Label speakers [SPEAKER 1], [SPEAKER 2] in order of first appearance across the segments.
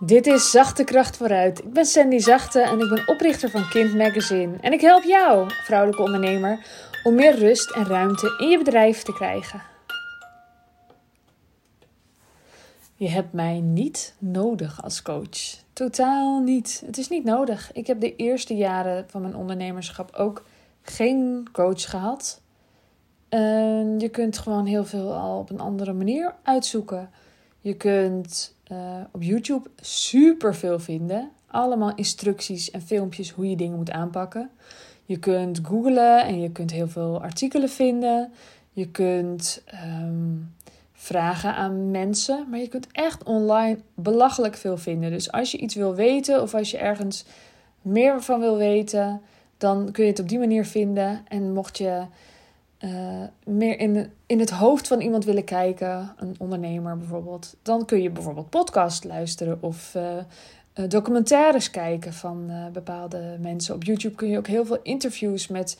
[SPEAKER 1] Dit is Zachte Kracht vooruit. Ik ben Sandy Zachte en ik ben oprichter van Kind Magazine. En ik help jou, vrouwelijke ondernemer, om meer rust en ruimte in je bedrijf te krijgen. Je hebt mij niet nodig als coach. Totaal niet. Het is niet nodig. Ik heb de eerste jaren van mijn ondernemerschap ook geen coach gehad. Je kunt gewoon heel veel al op een andere manier uitzoeken. Je kunt uh, op YouTube super veel vinden. Allemaal instructies en filmpjes hoe je dingen moet aanpakken. Je kunt googlen en je kunt heel veel artikelen vinden. Je kunt um, vragen aan mensen. Maar je kunt echt online belachelijk veel vinden. Dus als je iets wil weten of als je ergens meer van wil weten, dan kun je het op die manier vinden. En mocht je uh, meer in, in het hoofd van iemand willen kijken, een ondernemer bijvoorbeeld, dan kun je bijvoorbeeld podcast luisteren of uh, documentaires kijken van bepaalde mensen. Op YouTube kun je ook heel veel interviews met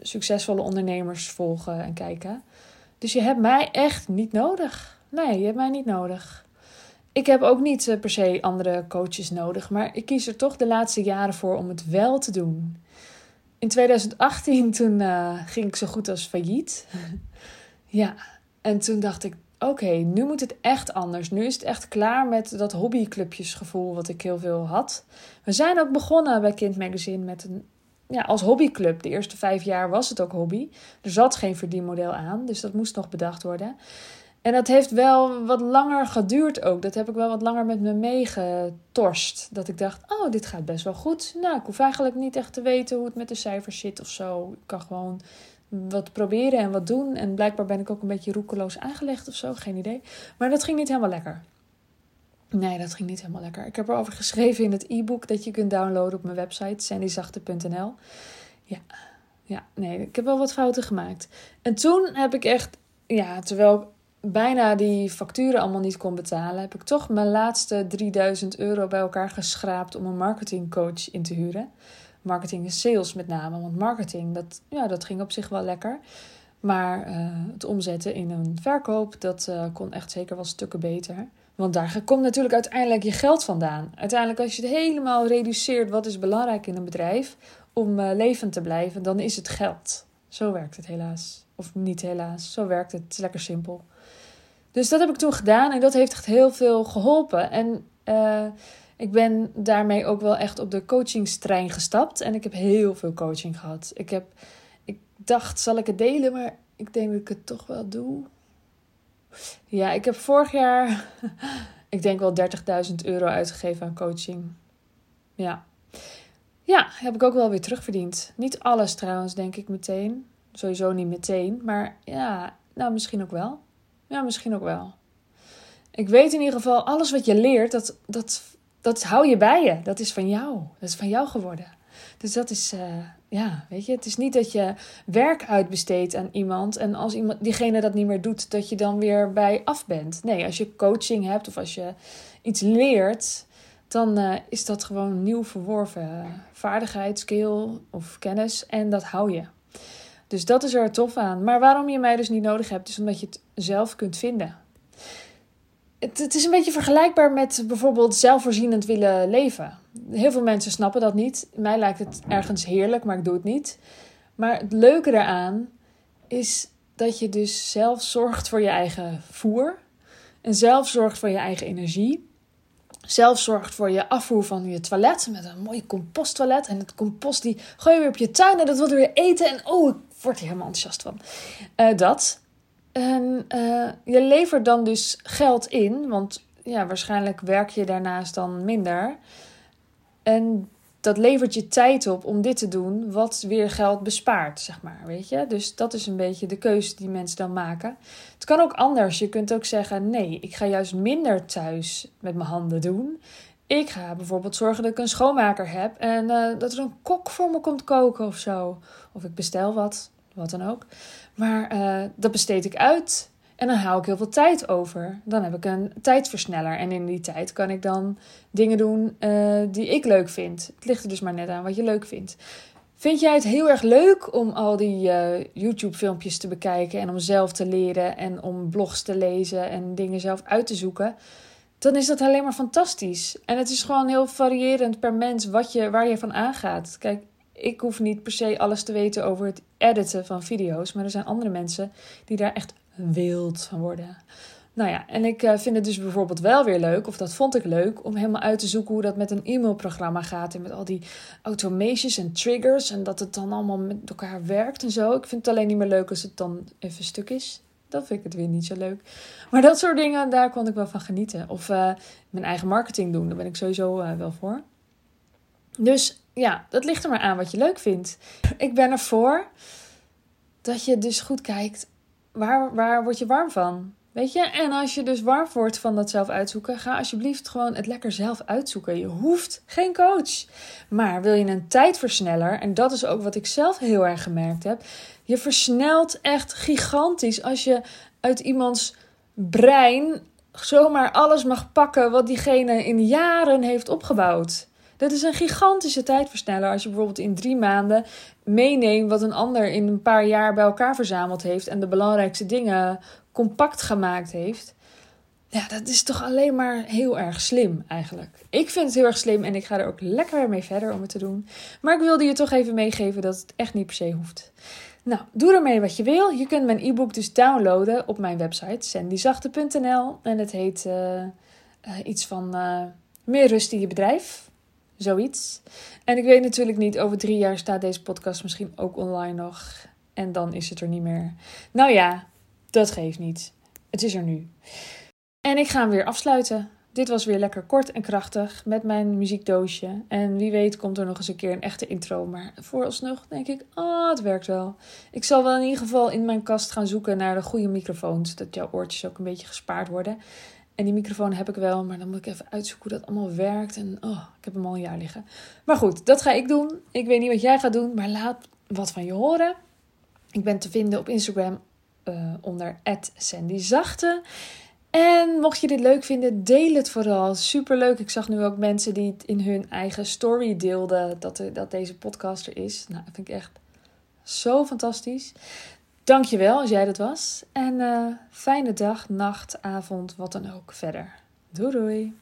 [SPEAKER 1] succesvolle ondernemers volgen en kijken. Dus je hebt mij echt niet nodig. Nee, je hebt mij niet nodig. Ik heb ook niet per se andere coaches nodig, maar ik kies er toch de laatste jaren voor om het wel te doen in 2018 toen uh, ging ik zo goed als failliet. ja, en toen dacht ik, oké, nu moet het echt anders. Nu is het echt klaar met dat hobbyclubjesgevoel wat ik heel veel had. We zijn ook begonnen bij Kind Magazine met een, ja, als hobbyclub. De eerste vijf jaar was het ook hobby. Er zat geen verdienmodel aan, dus dat moest nog bedacht worden. En dat heeft wel wat langer geduurd ook. Dat heb ik wel wat langer met me meegetorst. Dat ik dacht, oh, dit gaat best wel goed. Nou, ik hoef eigenlijk niet echt te weten hoe het met de cijfers zit of zo. Ik kan gewoon wat proberen en wat doen. En blijkbaar ben ik ook een beetje roekeloos aangelegd of zo. Geen idee. Maar dat ging niet helemaal lekker. Nee, dat ging niet helemaal lekker. Ik heb erover geschreven in het e-book dat je kunt downloaden op mijn website, sandyzachte.nl. Ja, ja, nee, ik heb wel wat fouten gemaakt. En toen heb ik echt, ja, terwijl bijna die facturen allemaal niet kon betalen, heb ik toch mijn laatste 3000 euro bij elkaar geschraapt om een marketingcoach in te huren. Marketing en sales met name, want marketing, dat, ja, dat ging op zich wel lekker. Maar uh, het omzetten in een verkoop, dat uh, kon echt zeker wel stukken beter. Want daar komt natuurlijk uiteindelijk je geld vandaan. Uiteindelijk, als je het helemaal reduceert, wat is belangrijk in een bedrijf om uh, levend te blijven, dan is het geld. Zo werkt het helaas. Of niet helaas, zo werkt het. Het is lekker simpel. Dus dat heb ik toen gedaan en dat heeft echt heel veel geholpen. En uh, ik ben daarmee ook wel echt op de coachingstrein gestapt. En ik heb heel veel coaching gehad. Ik, heb, ik dacht, zal ik het delen? Maar ik denk dat ik het toch wel doe. Ja, ik heb vorig jaar, ik denk wel 30.000 euro uitgegeven aan coaching. Ja. Ja, heb ik ook wel weer terugverdiend. Niet alles trouwens, denk ik meteen. Sowieso niet meteen. Maar ja, nou misschien ook wel. Ja, misschien ook wel. Ik weet in ieder geval, alles wat je leert, dat, dat, dat hou je bij je. Dat is van jou. Dat is van jou geworden. Dus dat is, uh, ja, weet je, het is niet dat je werk uitbesteedt aan iemand en als iemand, diegene dat niet meer doet, dat je dan weer bij af bent. Nee, als je coaching hebt of als je iets leert, dan uh, is dat gewoon nieuw verworven vaardigheid, skill of kennis en dat hou je. Dus dat is er tof aan. Maar waarom je mij dus niet nodig hebt, is omdat je het zelf kunt vinden. Het, het is een beetje vergelijkbaar met bijvoorbeeld zelfvoorzienend willen leven. Heel veel mensen snappen dat niet. Mij lijkt het ergens heerlijk, maar ik doe het niet. Maar het leuke eraan is dat je dus zelf zorgt voor je eigen voer. En zelf zorgt voor je eigen energie. Zelf zorgt voor je afvoer van je toilet met een mooi composttoilet. En het compost die gooi je weer op je tuin en dat je weer eten. En oh, word je helemaal enthousiast van. Uh, dat. En uh, je levert dan dus geld in, want ja, waarschijnlijk werk je daarnaast dan minder. En dat levert je tijd op om dit te doen, wat weer geld bespaart, zeg maar. Weet je? Dus dat is een beetje de keuze die mensen dan maken. Het kan ook anders. Je kunt ook zeggen: nee, ik ga juist minder thuis met mijn handen doen. Ik ga bijvoorbeeld zorgen dat ik een schoonmaker heb en uh, dat er een kok voor me komt koken of zo. Of ik bestel wat, wat dan ook. Maar uh, dat besteed ik uit en dan hou ik heel veel tijd over. Dan heb ik een tijdversneller en in die tijd kan ik dan dingen doen uh, die ik leuk vind. Het ligt er dus maar net aan wat je leuk vindt. Vind jij het heel erg leuk om al die YouTube-filmpjes te bekijken en om zelf te leren en om blogs te lezen en dingen zelf uit te zoeken? Dan is dat alleen maar fantastisch. En het is gewoon heel variërend per mens wat je, waar je van aangaat. Kijk, ik hoef niet per se alles te weten over het editen van video's, maar er zijn andere mensen die daar echt wild van worden. Nou ja, en ik eh, vind het dus bijvoorbeeld wel weer leuk, of dat vond ik leuk, om helemaal uit te zoeken hoe dat met een e-mailprogramma gaat. En met al die automations en triggers. En dat het dan allemaal met elkaar werkt en zo. Ik vind het alleen niet meer leuk als het dan even stuk is. Dat vind ik het weer niet zo leuk. Maar dat soort dingen, daar kon ik wel van genieten. Of uh, mijn eigen marketing doen, daar ben ik sowieso uh, wel voor. Dus ja, dat ligt er maar aan wat je leuk vindt. Ik ben ervoor dat je dus goed kijkt, waar, waar word je warm van? Weet je, en als je dus warm wordt van dat zelf uitzoeken, ga alsjeblieft gewoon het lekker zelf uitzoeken. Je hoeft geen coach. Maar wil je een tijdversneller, en dat is ook wat ik zelf heel erg gemerkt heb, je versnelt echt gigantisch als je uit iemands brein zomaar alles mag pakken wat diegene in jaren heeft opgebouwd. Dat is een gigantische tijdversneller als je bijvoorbeeld in drie maanden meeneemt wat een ander in een paar jaar bij elkaar verzameld heeft en de belangrijkste dingen compact gemaakt heeft. Ja, dat is toch alleen maar heel erg slim eigenlijk. Ik vind het heel erg slim en ik ga er ook lekker mee verder om het te doen. Maar ik wilde je toch even meegeven dat het echt niet per se hoeft. Nou, doe ermee wat je wil. Je kunt mijn e-book dus downloaden op mijn website sandyzachte.nl. En het heet uh, uh, iets van uh, meer rust in je bedrijf. Zoiets. En ik weet natuurlijk niet, over drie jaar staat deze podcast misschien ook online nog. En dan is het er niet meer. Nou ja, dat geeft niet. Het is er nu. En ik ga hem weer afsluiten. Dit was weer lekker kort en krachtig met mijn muziekdoosje. En wie weet komt er nog eens een keer een echte intro. Maar vooralsnog denk ik, oh, het werkt wel. Ik zal wel in ieder geval in mijn kast gaan zoeken naar de goede microfoons. Dat jouw oortjes ook een beetje gespaard worden. En die microfoon heb ik wel, maar dan moet ik even uitzoeken hoe dat allemaal werkt. En oh, ik heb hem al een jaar liggen. Maar goed, dat ga ik doen. Ik weet niet wat jij gaat doen, maar laat wat van je horen. Ik ben te vinden op Instagram uh, onder @sandyzachte. En mocht je dit leuk vinden, deel het vooral. Superleuk. Ik zag nu ook mensen die het in hun eigen story deelden dat, er, dat deze podcast er is. Nou, dat vind ik echt zo fantastisch. Dankjewel als jij dat was. En uh, fijne dag, nacht, avond, wat dan ook verder. Doei doei.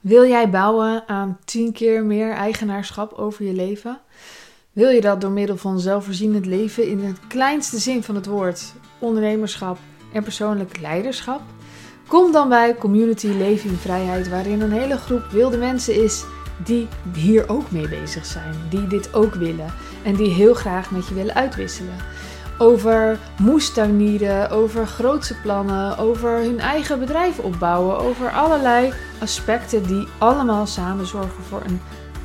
[SPEAKER 1] Wil jij bouwen aan 10 keer meer eigenaarschap over je leven? Wil je dat door middel van zelfvoorzienend leven in het kleinste zin van het woord, ondernemerschap en persoonlijk leiderschap? Kom dan bij Community Leven in Vrijheid, waarin een hele groep wilde mensen is die hier ook mee bezig zijn, die dit ook willen en die heel graag met je willen uitwisselen. Over moestuinieren, over grootse plannen, over hun eigen bedrijf opbouwen, over allerlei aspecten die allemaal samen zorgen voor een